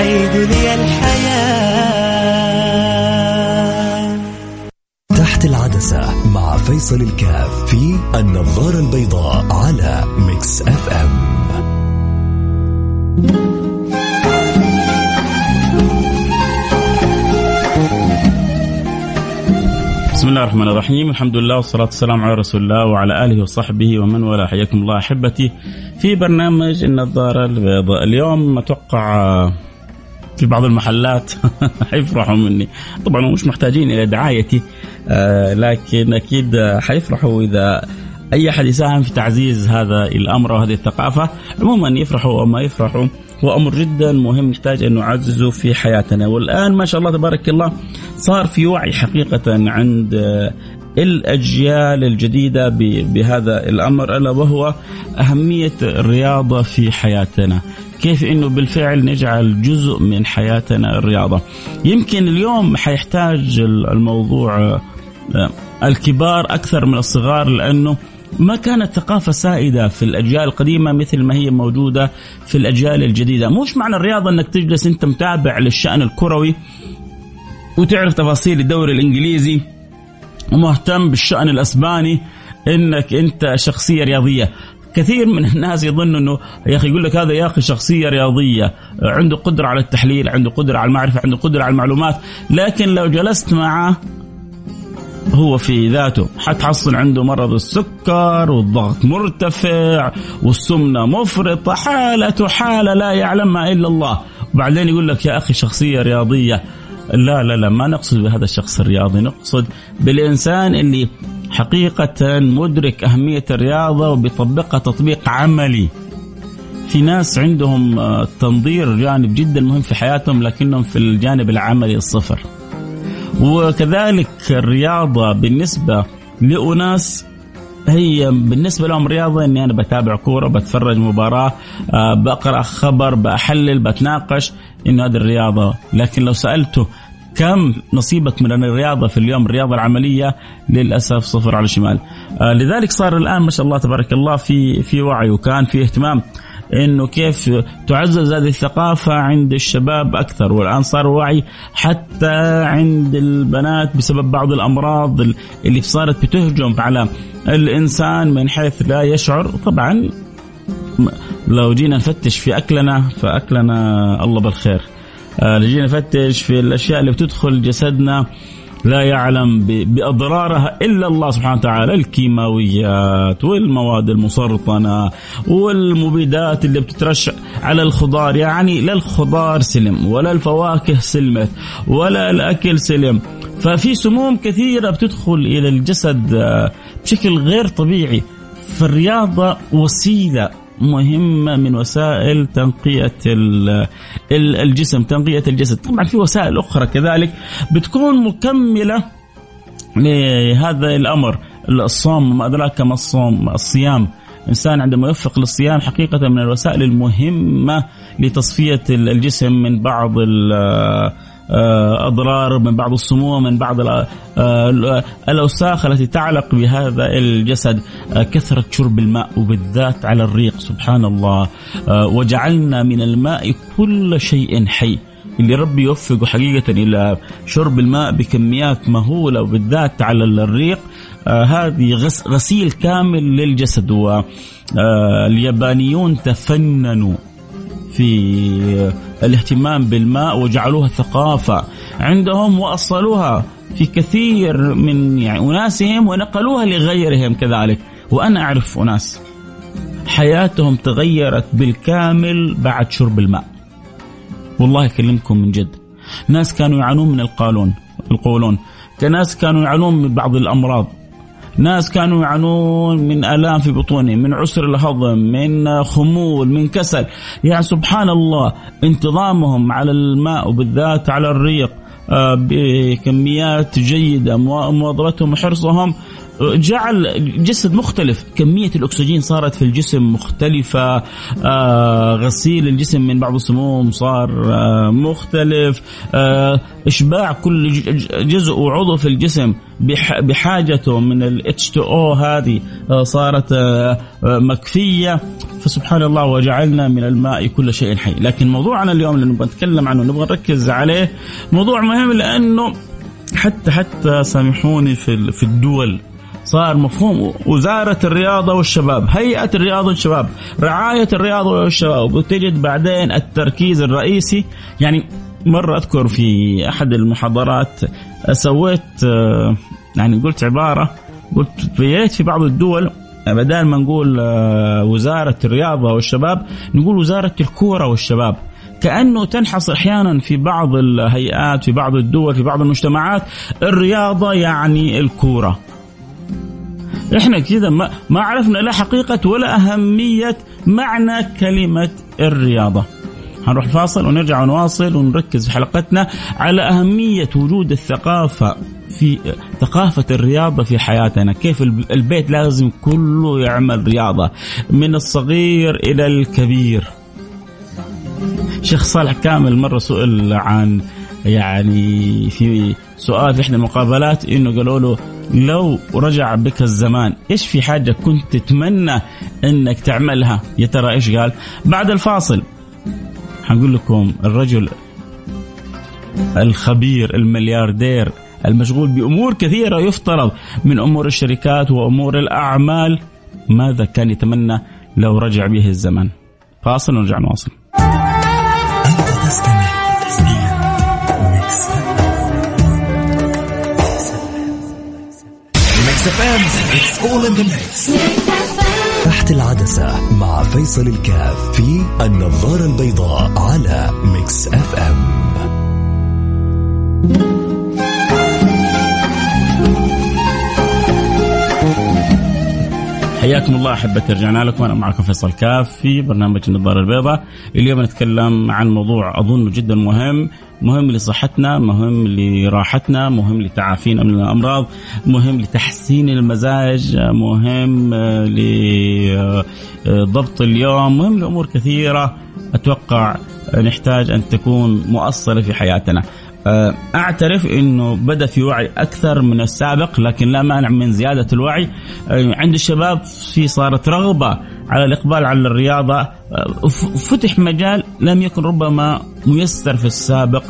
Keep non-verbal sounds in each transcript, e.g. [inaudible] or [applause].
تعيد لي الحياة. تحت العدسة مع فيصل الكاف في النظارة البيضاء على Mix FM بسم الله الرحمن الرحيم. الحمد لله والصلاة والسلام على رسول الله وعلى آله وصحبه ومن والاه. حياكم الله أحبتي في برنامج النظارة البيضاء. اليوم أتوقع في بعض المحلات [laughs] حيفرحوا مني. طبعا مش محتاجين إلى دعايتي آه، لكن أكيد حيفرحوا إذا أي أحد يساهم في تعزيز هذا الأمر وهذه الثقافة. عموما يفرحوا أو ما يفرحوا هو أمر جدا مهم نحتاج أن نعززه في حياتنا. والآن ما شاء الله تبارك الله صار في وعي حقيقة عند الأجيال الجديدة بهذا الأمر ألا وهو أهمية الرياضة في حياتنا. كيف إنه بالفعل نجعل جزء من حياتنا الرياضة. يمكن اليوم حيحتاج الموضوع آه، الكبار أكثر من الصغار لأنه ما كانت ثقافة سائدة في الأجيال القديمة مثل ما هي موجودة في الأجيال الجديدة. مش معنى الرياضة أنك تجلس أنت متابع للشأن الكروي وتعرف تفاصيل الدوري الإنجليزي ومهتم بالشأن الأسباني أنك أنت شخصية رياضية. كثير من الناس يظن إنه يا أخي يقول لك هذا يا أخي شخصية رياضية. عنده قدرة على التحليل عنده قدرة على المعرفة عنده قدرة على المعلومات. لكن لو جلست معه هو في ذاته. حتحصل عنده مرض السكر والضغط مرتفع والسمنة مفرطة حالة حالة لا يعلمها إلا الله. وبعدين يقول لك يا أخي شخصية رياضية. لا لا لا ما نقصد بهذا الشخص الرياضي. نقصد بالإنسان اللي حقيقة مدرك أهمية الرياضة وبيطبقها تطبيق عملي. في ناس عندهم آه، تنظير جانب جدا مهم في حياتهم لكنهم في الجانب العملي الصفر. وكذلك الرياضة بالنسبة لأناس هي بالنسبة لهم رياضة إني أنا بتابع كورة بتفرج مباراة آه، بقرأ خبر بحلل بتناقش إنه هذه الرياضة. لكن لو سألته كم نصيبك من الرياضة في اليوم الرياضة العملية للأسف صفر على الشمال. آه، لذلك صار الآن ما شاء الله تبارك الله في في وعي وكان في اهتمام إنه كيف تعزز هذه الثقافة عند الشباب أكثر. والآن صار وعي حتى عند البنات بسبب بعض الأمراض اللي صارت بتهجم على الإنسان من حيث لا يشعر. طبعا لو جينا نفتش في أكلنا فأكلنا الله بالخير. آه، لو جينا نفتش في الأشياء اللي بتدخل جسدنا لا يعلم بأضرارها إلا الله سبحانه وتعالى. الكيماويات والمواد المسرطنة والمبيدات اللي بتترش على الخضار. يعني لا الخضار سلم ولا الفواكه سلمت ولا الأكل سلم. ففي سموم كثيرة بتدخل إلى الجسد آه، بشكل غير طبيعي. فالرياضه وسيلة مهمة من وسائل تنقية الجسم تنقية الجسد. طبعا في وسائل أخرى كذلك بتكون مكملة لهذا الأمر الصوم ما أدراك ما الصوم الصيام. الإنسان عندما يوفق للصيام حقيقة من الوسائل المهمة لتصفية الجسم من بعض أضرار من بعض السموم من بعض آه، الأوساخ التي تعلق بهذا الجسد آه، كثرة شرب الماء وبالذات على الريق سبحان الله وجعلنا من الماء كل شيء حي. اللي ربي يوفقه حقيقة إلى شرب الماء بكميات مهولة وبالذات على الريق آه هذه غس غسيل كامل للجسد. واليابانيون آه تفننوا. في الاهتمام بالماء وجعلوها ثقافة عندهم وأصلوها في كثير من يعني أناسهم ونقلوها لغيرهم كذلك. وأنا أعرف أناس حياتهم تغيرت بالكامل بعد شرب الماء. والله أكلمكم من جد. ناس كانوا يعانون من القولون القولون. كناس كانوا يعانون من بعض الأمراض. ناس كانوا يعانون من الام في بطونهم من عسر الهضم من خمول من كسل يعني سبحان الله انتظامهم على الماء وبالذات على الريق آه، بكميات جيده مواظبتهم وحرصهم جعل جسد مختلف. كمية الأكسجين صارت في الجسم مختلفة. آه غسيل الجسم من بعض السموم صار آه مختلف. آه إشباع كل جزء وعضو في الجسم بحاجته من ال H2O هذه آه صارت آه مكفية. فسبحان الله وجعلنا من الماء كل شيء حي. لكن موضوعنا اليوم اللي نبغى نتكلم عنه نبغى نركز عليه موضوع مهم لأنه حتى حتى سامحوني في في الدول صار مفهوم. وزارة الرياضة والشباب هيئة الرياضة والشباب رعاية الرياضة والشباب. وتجد بعدين التركيز الرئيسي يعني مرة أذكر في أحد المحاضرات سويت آه، يعني قلت عبارة قلت ريت في بعض الدول بدل ما نقول آه، وزارة الرياضة والشباب نقول وزارة الكورة والشباب. كأنه تنحصر أحيانا في بعض الهيئات في بعض الدول في بعض المجتمعات الرياضة يعني الكورة. إحنا كذا ما, ما عرفنا لا حقيقة ولا أهمية معنى كلمة الرياضة. هنروح فاصل ونرجع ونواصل ونركز في حلقتنا على أهمية وجود الثقافة في ثقافة الرياضة في حياتنا. كيف البيت لازم كله يعمل رياضة من الصغير إلى الكبير. شيخ صالح كامل مرة سئل عن يعني في سؤال في إحدى المقابلات إنه قالوا له لو رجع بك الزمان إيش في حاجة كنت تتمنى إنك تعملها؟ يا ترى إيش قال؟ بعد الفاصل. حنقول لكم الرجل الخبير الملياردير المشغول بأمور كثيرة يفترض من أمور الشركات وأمور الأعمال. ماذا كان يتمنى لو رجع به الزمن؟ فاصل ونرجع نواصل. تحت العدسة مع فيصل الكاف في النظارة البيضاء على Mix FM. حياكم الله احبتي رجعنا لكم. أنا معكم فيصل كاف في برنامج النظارة البيضاء. اليوم نتكلم عن موضوع اظنه جدا مهم مهم لصحتنا مهم لراحتنا مهم لتعافينا من الأمراض مهم لتحسين المزاج مهم لضبط اليوم مهم لأمور كثيرة. أتوقع نحتاج أن تكون مؤصلة في حياتنا. أعترف إنه بدأ في وعي أكثر من السابق لكن لا مانع من زيادة الوعي. آه، عند الشباب في صارت رغبة على الإقبال على الرياضة. آه، فتح مجال لم يكن ربما ميسر في السابق.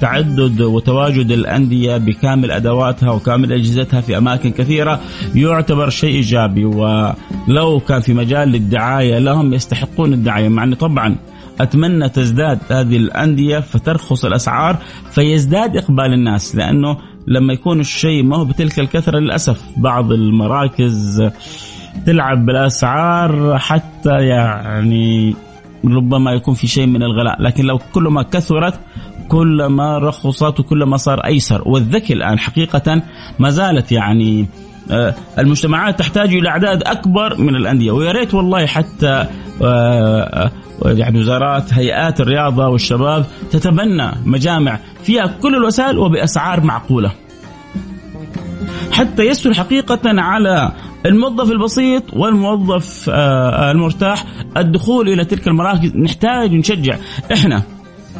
تعدد وتواجد الأندية بكامل أدواتها وكامل أجهزتها في أماكن كثيرة يعتبر شيء إيجابي. ولو كان في مجال للدعاية لهم يستحقون الدعاية مع أنه طبعا أتمنى تزداد هذه الأندية فترخص الأسعار فيزداد إقبال الناس لأنه لما يكون الشيء ما هو بتلك الكثرة للأسف. بعض المراكز تلعب بالأسعار حتى يعني ربما يكون في شيء من الغلاء لكن لو كل ما كثرت كل ما رخصت وكل ما صار أيسر. والذكي الآن حقيقة ما زالت يعني آه، المجتمعات تحتاج إلى أعداد أكبر من الأندية. ويا ريت والله حتى آه، يعني وزارات هيئات الرياضة والشباب تتبنى مجامع فيها كل الوسائل وبأسعار معقولة. حتى يسهل حقيقة على الموظف البسيط والموظف آه، المرتاح الدخول إلى تلك المراكز. نحتاج نشجع. إحنا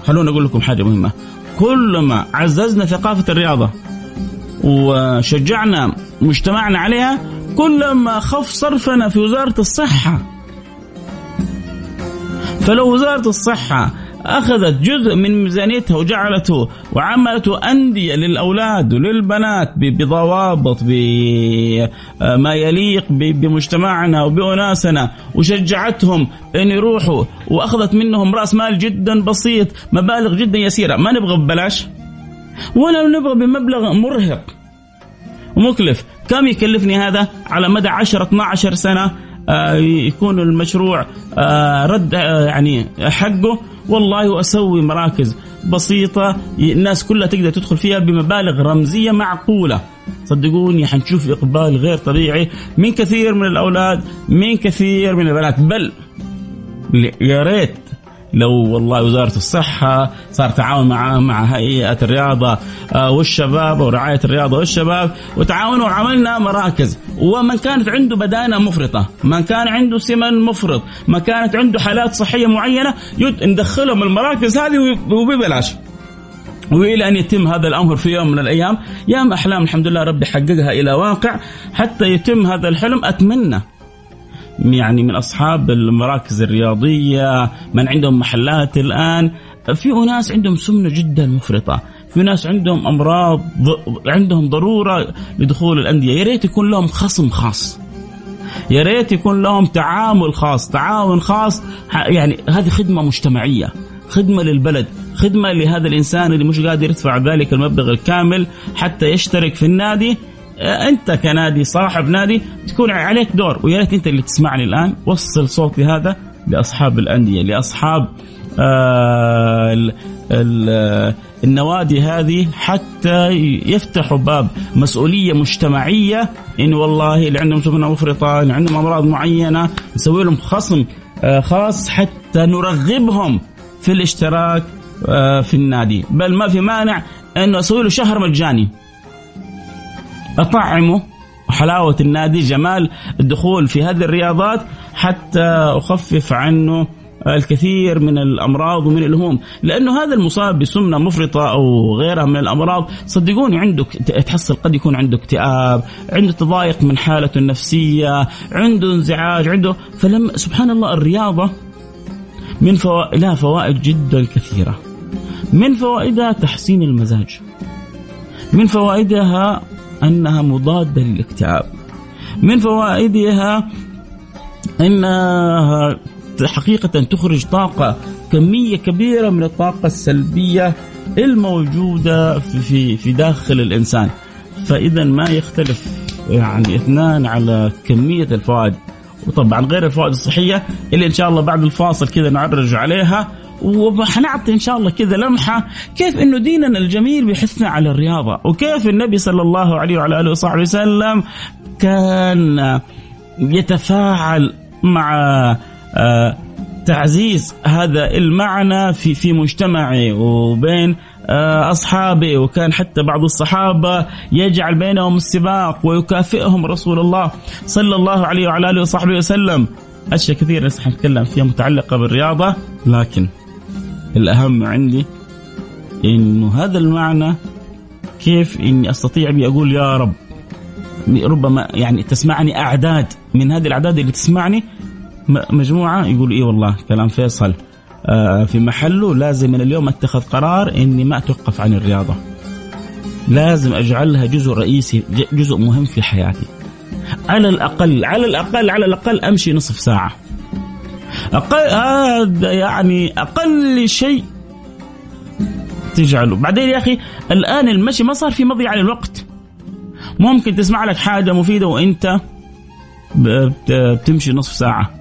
خلونا أقول لكم حاجة مهمة. كلما عززنا ثقافة الرياضة وشجعنا مجتمعنا عليها كلما خف صرفنا في وزارة الصحة فلو وزارة الصحة أخذت جزء من ميزانيتها وجعلته وعملته أندية للأولاد وللبنات بضوابط بما يليق بمجتمعنا وبأناسنا وشجعتهم أن يروحوا وأخذت منهم رأس مال جدا بسيط مبالغ جدا يسيرة. ما نبغى ببلاش؟ ولا نبغى بمبلغ مرهق. ومكلف. كم يكلفني هذا؟ على مدى 10 12 سنة آه، يكون المشروع آه، رد آه، يعني حقه. والله واسوي مراكز بسيطة الناس كلها تقدر تدخل فيها بمبالغ رمزية معقولة. صدقوني حنشوف إقبال غير طبيعي من كثير من الأولاد من كثير من البنات. بل يا ريت لو والله وزارة الصحة صار تعاون مع مع هيئة الرياضة آه، والشباب ورعايه الرياضة والشباب وتعاونوا وعملنا مراكز ومن كانت عنده بدانة مفرطة، من كان عنده سمن مفرط، من كانت عنده حالات صحية معينة ندخلهم المراكز هذه وببلاش. وإلى أن يتم هذا الأمر في يوم من الأيام يا أحلام الحمد لله ربي حققها إلى واقع حتى يتم هذا الحلم أتمنى يعني من أصحاب المراكز الرياضية من عندهم محلات الآن. في أناس عندهم سمنة جدا مفرطة في ناس عندهم أمراض عندهم ضرورة لدخول الأندية. يا ريت يكون لهم خصم خاص. يا ريت يكون لهم تعامل خاص تعاون خاص. يعني هذه خدمة مجتمعية خدمة للبلد خدمة لهذا الإنسان اللي مش قادر يدفع ذلك المبلغ الكامل حتى يشترك في النادي. أنت كنادي صاحب نادي تكون عليك دور. ويا ريت أنت اللي تسمعني الآن. وصل صوتي هذا لأصحاب الأندية لأصحاب آه ال ال النوادي هذه حتى يفتحوا باب. مسؤولية مجتمعية إن والله اللي عندهم سمنة مفرطة اللي عندهم أمراض معينة نسوي لهم خصم آه خاص حتى نرغبهم في الاشتراك آه في النادي. بل ما في مانع انه أسوي له شهر مجاني. أطعمه حلاوه النادي. جمال الدخول في هذه الرياضات حتى أخفف عنه الكثير من الأمراض ومن الهموم. لأنه هذا المصاب بسمنة مفرطة أو غيرها من الأمراض صدقوني عنده تحصل قد يكون عنده اكتئاب عنده تضايق من حالته النفسية عنده انزعاج عنده فلما سبحان الله الرياضة من فوائد لها فوائد جدا كثيرة. من فوائدها تحسين المزاج. من فوائدها أنها مضادة للاكتئاب. من فوائدها إنها حقيقة تخرج طاقة كمية كبيرة من الطاقة السلبية الموجودة في في, في داخل الإنسان. فإذا ما يختلف يعني اثنان على كمية الفوائد. وطبعا غير الفوائد الصحية اللي إن شاء الله بعد الفاصل كذا نعرج عليها. وحنعطي إن شاء الله كذا لمحة كيف إنه ديننا الجميل بيحثنا على الرياضة وكيف النبي صلى الله عليه وعلى آله وصحبه وسلم كان يتفاعل مع آه، تعزيز هذا المعنى في في مجتمعه وبين آه، أصحابه وكان حتى بعض الصحابة يجعل بينهم السباق ويكافئهم رسول الله صلى الله عليه وعلى آله وصحبه وسلم. أشياء كثيرة لسه حنتكلم فيها متعلقة بالرياضة لكن الأهم عندي إنه هذا المعنى كيف إني أستطيع أني أقول يا رب. ربما يعني تسمعني أعداد من هذه الأعداد اللي تسمعني. مجموعة يقول اي والله كلام فيصل. آه، في محله لازم من اليوم أتخذ قرار إني ما أتوقف عن الرياضة. لازم أجعلها جزء رئيسي جزء مهم في حياتي. على الأقل على الأقل على الأقل أمشي نصف ساعة. أقل هذا يعني أقل شيء تجعله. بعدين يا أخي الآن المشي ما صار في مضيعه للوقت ممكن تسمع لك حاجة مفيدة وأنت بتمشي نصف ساعة.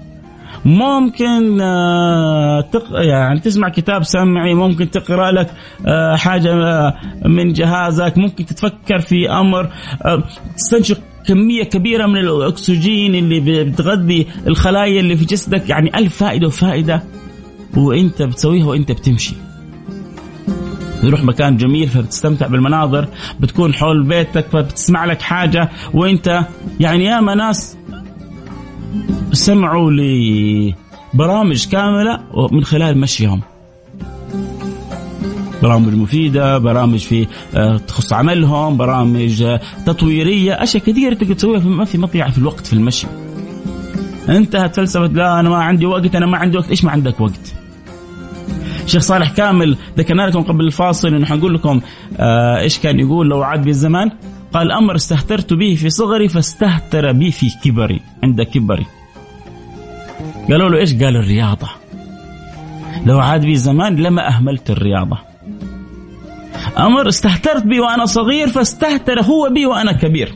ممكن آه، تق... يعني تسمع كتاب سمعي ممكن تقرأ لك آه، حاجة آه، من جهازك ممكن تتفكر في أمر تستنشق كمية كبيرة من الأكسجين اللي بتغذي الخلايا اللي في جسدك يعني ألف فائدة وفائدة. وإنت بتسويها وإنت بتمشي. تروح مكان جميل فبتستمتع بالمناظر بتكون حول بيتك فبتسمع لك حاجة. وإنت يعني ياما ناس سمعوا لبرامج كاملة من خلال مشيهم. برامج مفيدة برامج في آه، تخص عملهم برامج آه، تطويرية أشياء كثيرة تقدر تسويها ما في مضيعة في الوقت في المشي. انتهت فلسفة لا أنا ما عندي وقت أنا ما عندي وقت. إيش ما عندك وقت؟ شيخ صالح كامل ذكرنا لكم قبل الفاصل إنه حنقول لكم آه إيش كان يقول لو عاد بي الزمان؟ قال أمر استهترت به في صغري فاستهتر بي في كبري عند كبري. قالوا له إيش؟ قال الرياضة. لو عاد بي زمان لما أهملت الرياضة. أمر استهترت به وأنا صغير فاستهتر هو بي وأنا كبير.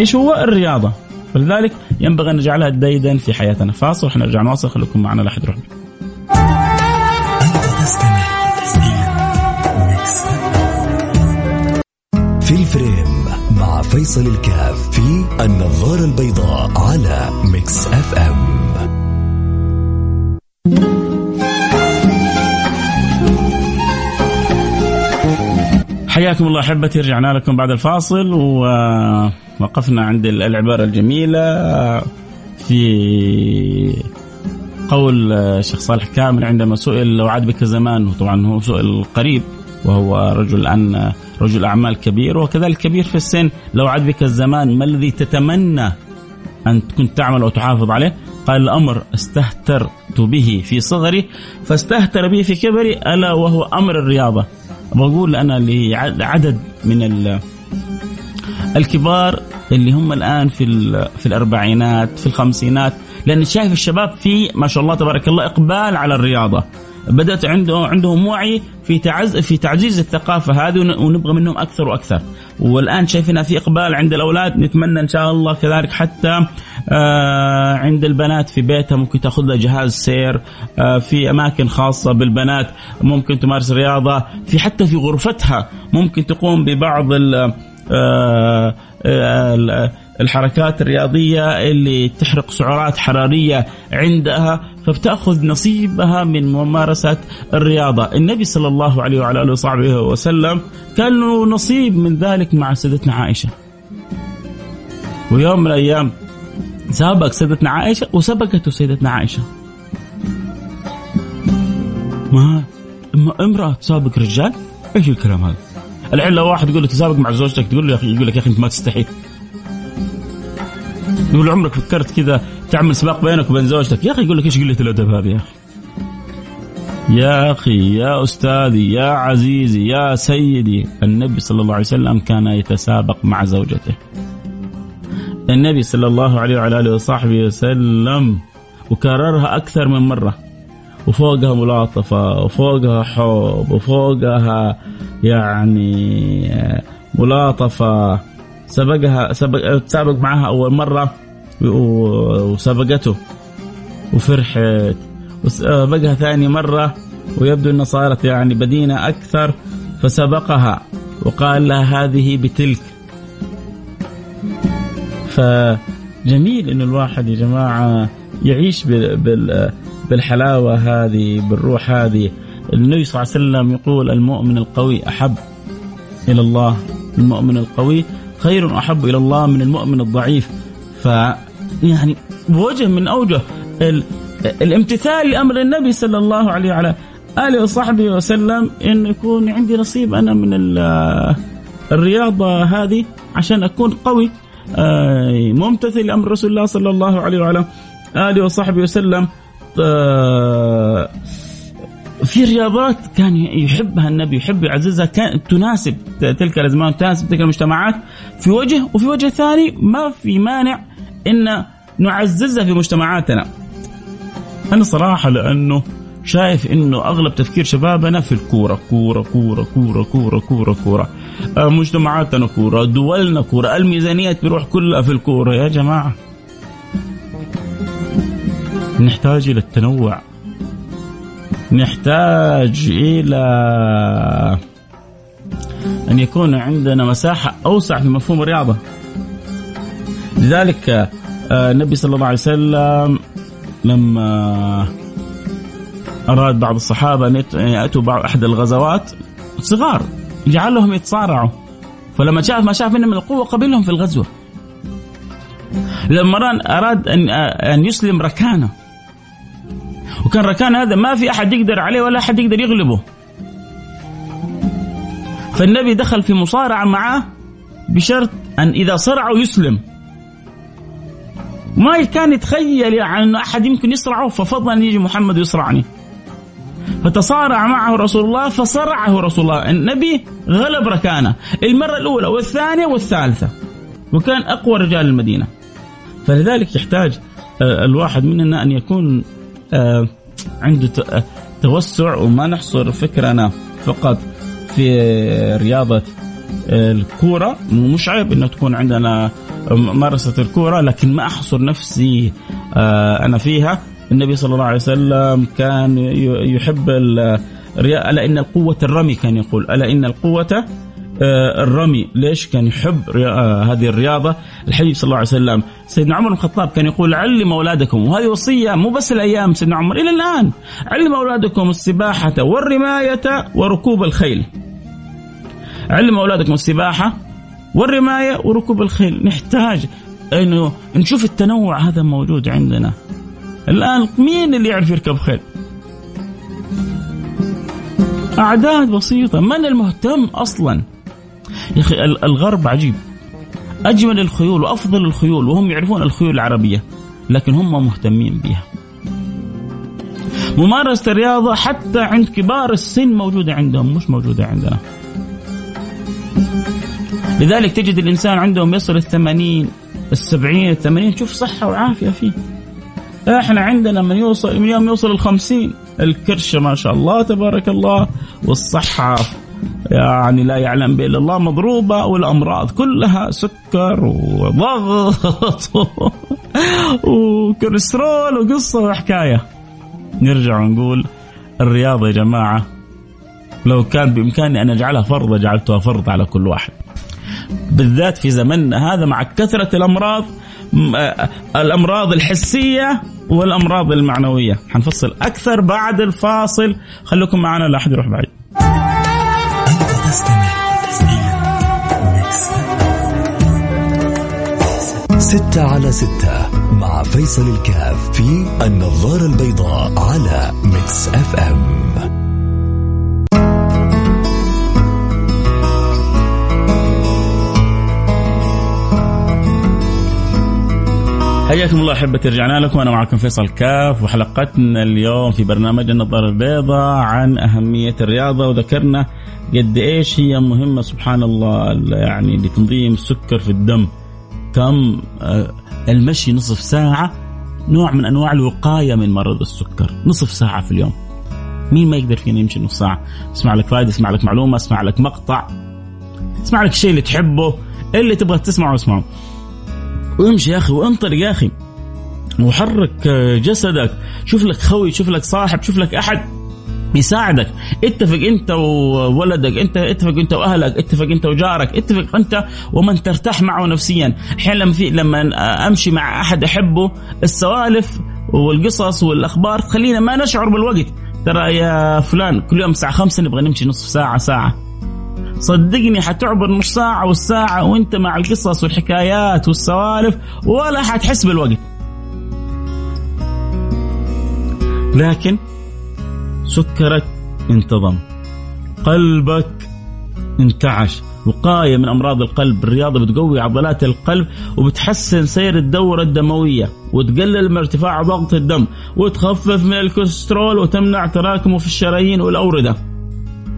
إيش هو الرياضة؟ فلذلك ينبغي أن نجعلها ديدنا في حياتنا. فاصل وحنرجع نواصل. خليكم معنا لا احد يروح في ال frame مع فيصل الكاف في النظارة البيضاء على Mix FM. حياكم الله أحبتي رجعنا لكم بعد الفاصل ووقفنا عند العبارة الجميلة في قول الشيخ صالح كامل عندما سئل لو عاد بك زمان وطبعا هو سؤال قريب وهو رجل عن رجل أعمال كبير وكذلك كبير في السن. لو عاد بك الزمان ما الذي تتمنى أن كنت تعمل أو تحافظ عليه؟ قال الأمر استهترت به في صغري فاستهتر به في كبري ألا وهو أمر الرياضة. بقول أنا لعدد من الكبار اللي هم الآن في في الأربعينات في الخمسينات. لأن شايف الشباب في ما شاء الله تبارك الله إقبال على الرياضة. بدأت عنده عندهم وعي في تعز في تعزيز الثقافة هذه ونبغى منهم أكثر وأكثر. والآن شايفينها في إقبال عند الأولاد. نتمنى إن شاء الله كذلك حتى آه عند البنات في بيتها ممكن تأخذ لها جهاز سير آه في أماكن خاصة بالبنات ممكن تمارس رياضة. في حتى في غرفتها ممكن تقوم ببعض ال آه الحركات الرياضية اللي تحرق سعرات حرارية عندها. فبتأخذ نصيبها من ممارسة الرياضة. النبي صلى الله عليه وعلى آله وصحبه وسلم كان له نصيب من ذلك مع سيدتنا عائشة. ويوم من الأيام سابق سيدتنا عائشة وسبقته سيدتنا عائشة. ما امرأة تسابق رجال؟ إيش الكلام هذا؟ الحين لو واحد يقول لك تسابق مع زوجتك تقول له يا أخي يقول لك يا أخي أنت ما تستحي. يقول عمرك فكرت كذا تعمل سباق بينك وبين زوجتك؟ يا أخي يقول لك إيش قلة الأدب هذه يا أخي؟ يا أخي يا أستاذي يا عزيزي يا سيدي النبي صلى الله عليه وسلم كان يتسابق مع زوجته. النبي صلى الله عليه وعلى آله وصحبه وسلم وكررها أكثر من مرة. وفوقها ملاطفة وفوقها حب وفوقها يعني ملاطفة. سبقها سبق تسابق معها أول مرة وسبقته. وفرحت وسبقها ثاني مرة. ويبدو إنها صارت يعني بدينة أكثر. فسبقها وقال لها هذه بتلك. فجميل إنه الواحد يا جماعة يعيش بالحلاوة هذه بالروح هذه. النبي صلى الله عليه وسلم يقول المؤمن القوي أحب إلى الله. المؤمن القوي خير أحب إلى الله من المؤمن الضعيف. ف يعني بوجه من أوجه الامتثال لأمر النبي صلى الله عليه وعلى آله وصحبه وسلم أن يكون عندي نصيب أنا من الرياضة هذه عشان أكون قوي آه، ممتثل لأمر رسول الله صلى الله عليه وعلى آله وصحبه وسلم. آه، في رياضات كان يحبها النبي يحب يعززها كان تناسب تلك الأزمان تناسب تلك المجتمعات في وجه وفي وجه ثاني ما في مانع إن نعززها في مجتمعاتنا. أنا صراحة لأنه شايف إنه أغلب تفكير شبابنا في الكورة كورة كورة كورة كورة كورة كورة. آه، مجتمعاتنا كورة دولنا كورة الميزانية بيروح كلها في الكورة. يا جماعة. نحتاج إلى التنوع. نحتاج إلى أن يكون عندنا مساحة أوسع في مفهوم الرياضة. لذلك آه، النبي صلى الله عليه وسلم لما أراد بعض الصحابة أن يأتوا بعض أحد الغزوات صغار جعلهم يتصارعوا فلما شاف ما شاف منهم من القوة قبلهم في الغزوة. لما أراد أن آه، أن يسلم ركانه وكان ركان هذا ما في أحد يقدر عليه ولا أحد يقدر يغلبه. فالنبي دخل في مصارعة معه بشرط أن إذا صرعه يسلم. ما كان يتخيل يعني انه أحد يمكن يصرعه ففضل أن يجي محمد يصرعني. فتصارع معه رسول الله فصرعه رسول الله. النبي غلب ركانه. المرة الأولى والثانية والثالثة. وكان أقوى رجال المدينة. فلذلك يحتاج آه، الواحد مننا أن يكون عنده آه، توسع وما نحصر فكرنا فقط في رياضة الكورة. مش عيب إنه تكون عندنا ممارسة الكورة لكن ما أحصر نفسي آه، أنا فيها. النبي صلى الله عليه وسلم كان يحب ألا إن القوة الرمي كان يقول. ألا إن القوة آه، الرمي. ليش كان يحب آه، هذه الرياضة؟ الحبيب صلى الله عليه وسلم سيدنا عمر بن الخطاب كان يقول علم أولادكم وهذه وصية مو بس الأيام سيدنا عمر إلى الآن. علم أولادكم السباحة والرماية وركوب الخيل. علم أولادكم السباحة والرماية وركوب الخيل. نحتاج أنه نشوف التنوع هذا موجود عندنا. الآن مين اللي يعرف يركب خيل؟ أعداد بسيطة. من المهتم أصلا؟ يا أخي الغرب عجيب. أجمل الخيول وأفضل الخيول وهم يعرفون الخيول العربية لكن هم مهتمين بها. ممارسة الرياضة حتى عند كبار السن موجودة عندهم مش موجودة عندنا. لذلك تجد الإنسان عندهم يصل الثمانين السبعين الثمانين تشوف صحة وعافية فيه. إحنا عندنا من يوصل من يوم يوصل الخمسين الكرشة ما شاء الله تبارك الله والصحة يعني لا يعلم به الا الله مضروبة والأمراض كلها سكر وضغط [laughs] وكوليسترول وقصة وحكاية. نرجع ونقول الرياضة يا جماعة لو كان بإمكاني أن أجعلها فرض جعلتها فرض على كل واحد. بالذات في زمننا هذا مع كثرة الأمراض الأمراض الحسية والأمراض المعنوية. حنفصل أكثر بعد الفاصل. خليكم معنا لا أحد يروح بعيد. ستة على ستة مع فيصل الكاف في النظارة البيضاء على Mix FM حياكم الله أحبتي رجعنا لكم. أنا معكم فيصل كاف وحلقتنا اليوم في برنامج النظاره البيضاء عن أهمية الرياضة. وذكرنا قد إيش هي مهمة سبحان الله يعني لتنظيم السكر في الدم. كم آه، المشي نصف ساعة نوع من أنواع الوقاية من مرض السكر. نصف ساعة في اليوم. مين ما يقدر فينا يمشي نص ساعة؟ اسمع لك فائده اسمع لك معلومة اسمع لك مقطع اسمع لك الشيء اللي تحبه اللي تبغى تسمعه اسمعه. وامشي يا أخي وانطلق يا أخي. وحرك جسدك. شوف لك خوي شوف لك صاحب شوف لك أحد يساعدك. اتفق أنت وولدك أنت اتفق أنت وأهلك اتفق أنت وجارك اتفق أنت ومن ترتاح معه نفسيا. أحيانا لما في لما أمشي مع أحد أحبه السوالف والقصص والأخبار تخلينا ما نشعر بالوقت. ترى يا فلان كل يوم الساعة خمسة نبغى نمشي نصف ساعة ساعة. صدقني حتعبر نص ساعة والساعة وانت مع القصص والحكايات والسوالف ولا حتحس بالوقت. لكن سكرك انتظم قلبك انتعش وقاية من أمراض القلب. الرياضة بتقوي عضلات القلب وبتحسن سير الدورة الدموية وتقلل من ارتفاع ضغط الدم وتخفف من الكوليسترول وتمنع تراكمه في الشرايين والأوردة.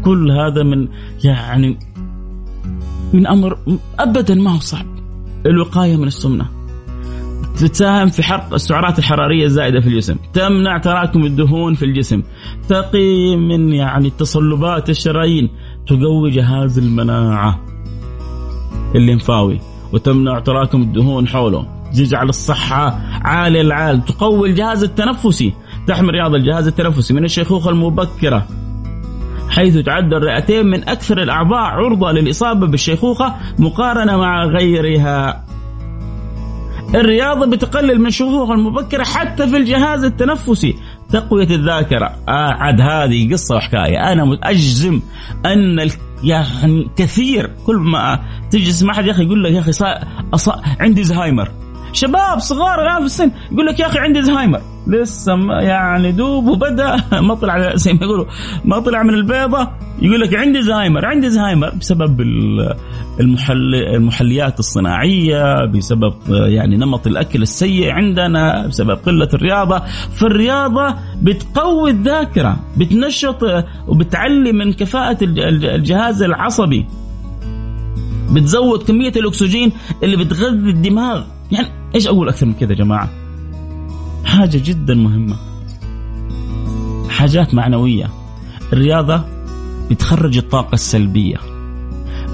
كل هذا من يعني من أمر ابدا ما هو صعب. الوقاية من السمنة. تساهم في حرق السعرات الحرارية الزائدة في الجسم، تمنع تراكم الدهون في الجسم، تقي من يعني تصلبات الشرايين، تقوي جهاز المناعة الليمفاوي. وتمنع تراكم الدهون حوله، تجعل الصحة عالية العال، تقوي الجهاز التنفسي، تحمي رياض الجهاز التنفسي. من الشيخوخة المبكرة، حيث تعد الرئتين من أكثر الأعضاء عرضة للإصابة بالشيخوخة مقارنة مع غيرها. الرياضة بتقلل من الشيخوخة المبكرة حتى في الجهاز التنفسي. تقوية الذاكرة. آه عاد هذه قصة وحكاية. أنا أجزم أن يعني كثير كل ما تجلس مع أحد يا أخي يقول لك يا أخي صار عندي زهايمر. شباب صغار الآن في السن يقول لك يا أخي عندي زهايمر. لسه يعني دوب وبدأ. [laughs] ما طلع [laughs] زي ما يقولوا. ما طلع من البيضة. يقول لك عندي زهايمر عندي زهايمر. بسبب المحل المحليات الصناعية بسبب يعني نمط الأكل السيء عندنا بسبب قلة الرياضة. فالرياضة بتقوي الذاكرة بتنشط وبتعلي من كفاءة الجهاز العصبي. بتزود كمية الأكسجين اللي بتغذي الدماغ. يعني إيش أقول أكثر من كذا يا جماعة؟ حاجة جدا مهمة. حاجات معنوية. الرياضة بتخرج الطاقة السلبية.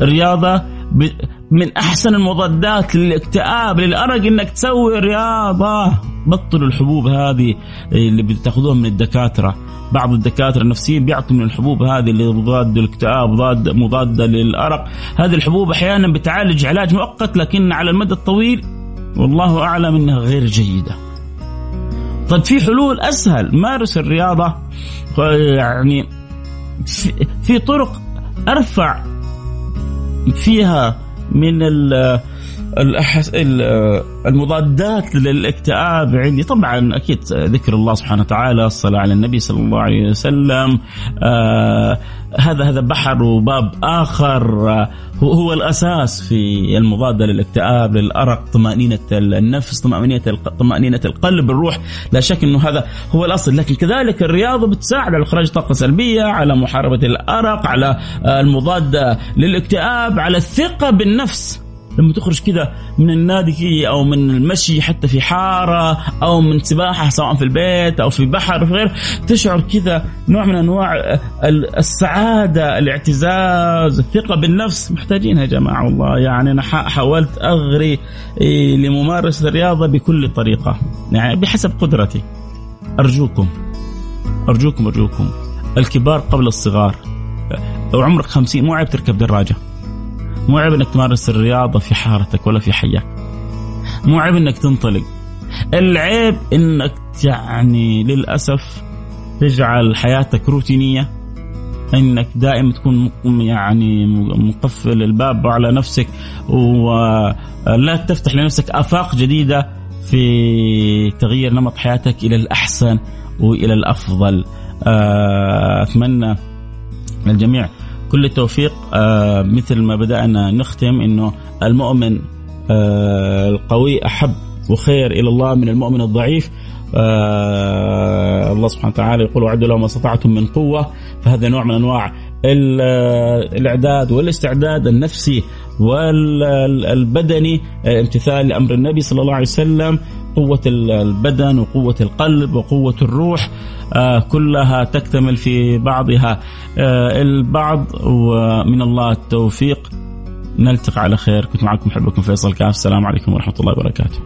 الرياضة ب... من أحسن المضادات للاكتئاب للأرق إنك تسوي رياضة. بطلوا الحبوب هذه اللي بتاخذوها من الدكاترة. بعض الدكاترة النفسيين بيعطوا من الحبوب هذه اللي مضاد للاكتئاب مضاد مضادة للأرق. هذه الحبوب أحيانا بتعالج علاج مؤقت لكن على المدى الطويل والله أعلم إنها غير جيدة. طيب في حلول أسهل. مارس الرياضة يعني في طرق أرفع فيها من الأحس... المضادات للاكتئاب عندي طبعا أكيد ذكر الله سبحانه وتعالى الصلاة على النبي صلى الله عليه وسلم آه هذا هذا بحر وباب آخر آه هو الأساس في المضاده للاكتئاب للأرق طمأنينة النفس طمأنينة طمأنينة القلب الروح. لا شك إنه هذا هو الأصل. لكن كذلك الرياضه بتساعد على اخراج طاقة سلبية على محاربة الأرق على المضاده للاكتئاب على الثقة بالنفس. لما تخرج كذا من النادي أو من المشي حتى في حارة أو من سباحة سواء في البيت أو في بحر أو في غيره تشعر كذا نوع من أنواع السعادة الاعتزاز الثقة بالنفس. محتاجينها يا جماعة والله. يعني أنا حاولت أغري إيه، لممارسة الرياضة بكل طريقة. يعني بحسب قدرتي. أرجوكم. أرجوكم أرجوكم. الكبار قبل الصغار. لو عمرك خمسين مو عيب تركب دراجة. مو عيب إنك تمارس الرياضة في حارتك ولا في حياك مو عيب إنك تنطلق. العيب إنك يعني للأسف تجعل حياتك روتينية إنك دائما تكون يعني مقفل الباب على نفسك ولا تفتح لنفسك آفاق جديدة في تغيير نمط حياتك إلى الأحسن وإلى الأفضل. آه، أتمنى للجميع كل التوفيق. آه مثل ما بدأنا نختم أنه المؤمن آه القوي أحب وخير إلى الله من المؤمن الضعيف. آه الله سبحانه وتعالى يقول وعدوا لهم ما استطعتم من قوة. فهذا نوع من أنواع الإعداد والاستعداد النفسي والبدني امتثال لأمر النبي صلى الله عليه وسلم. قوة البدن وقوة القلب وقوة الروح آه، كلها تكتمل في بعضها. آه، البعض ومن الله التوفيق. نلتقي على خير. كنت معكم حبكم فيصل كاف. السلام عليكم ورحمة الله وبركاته.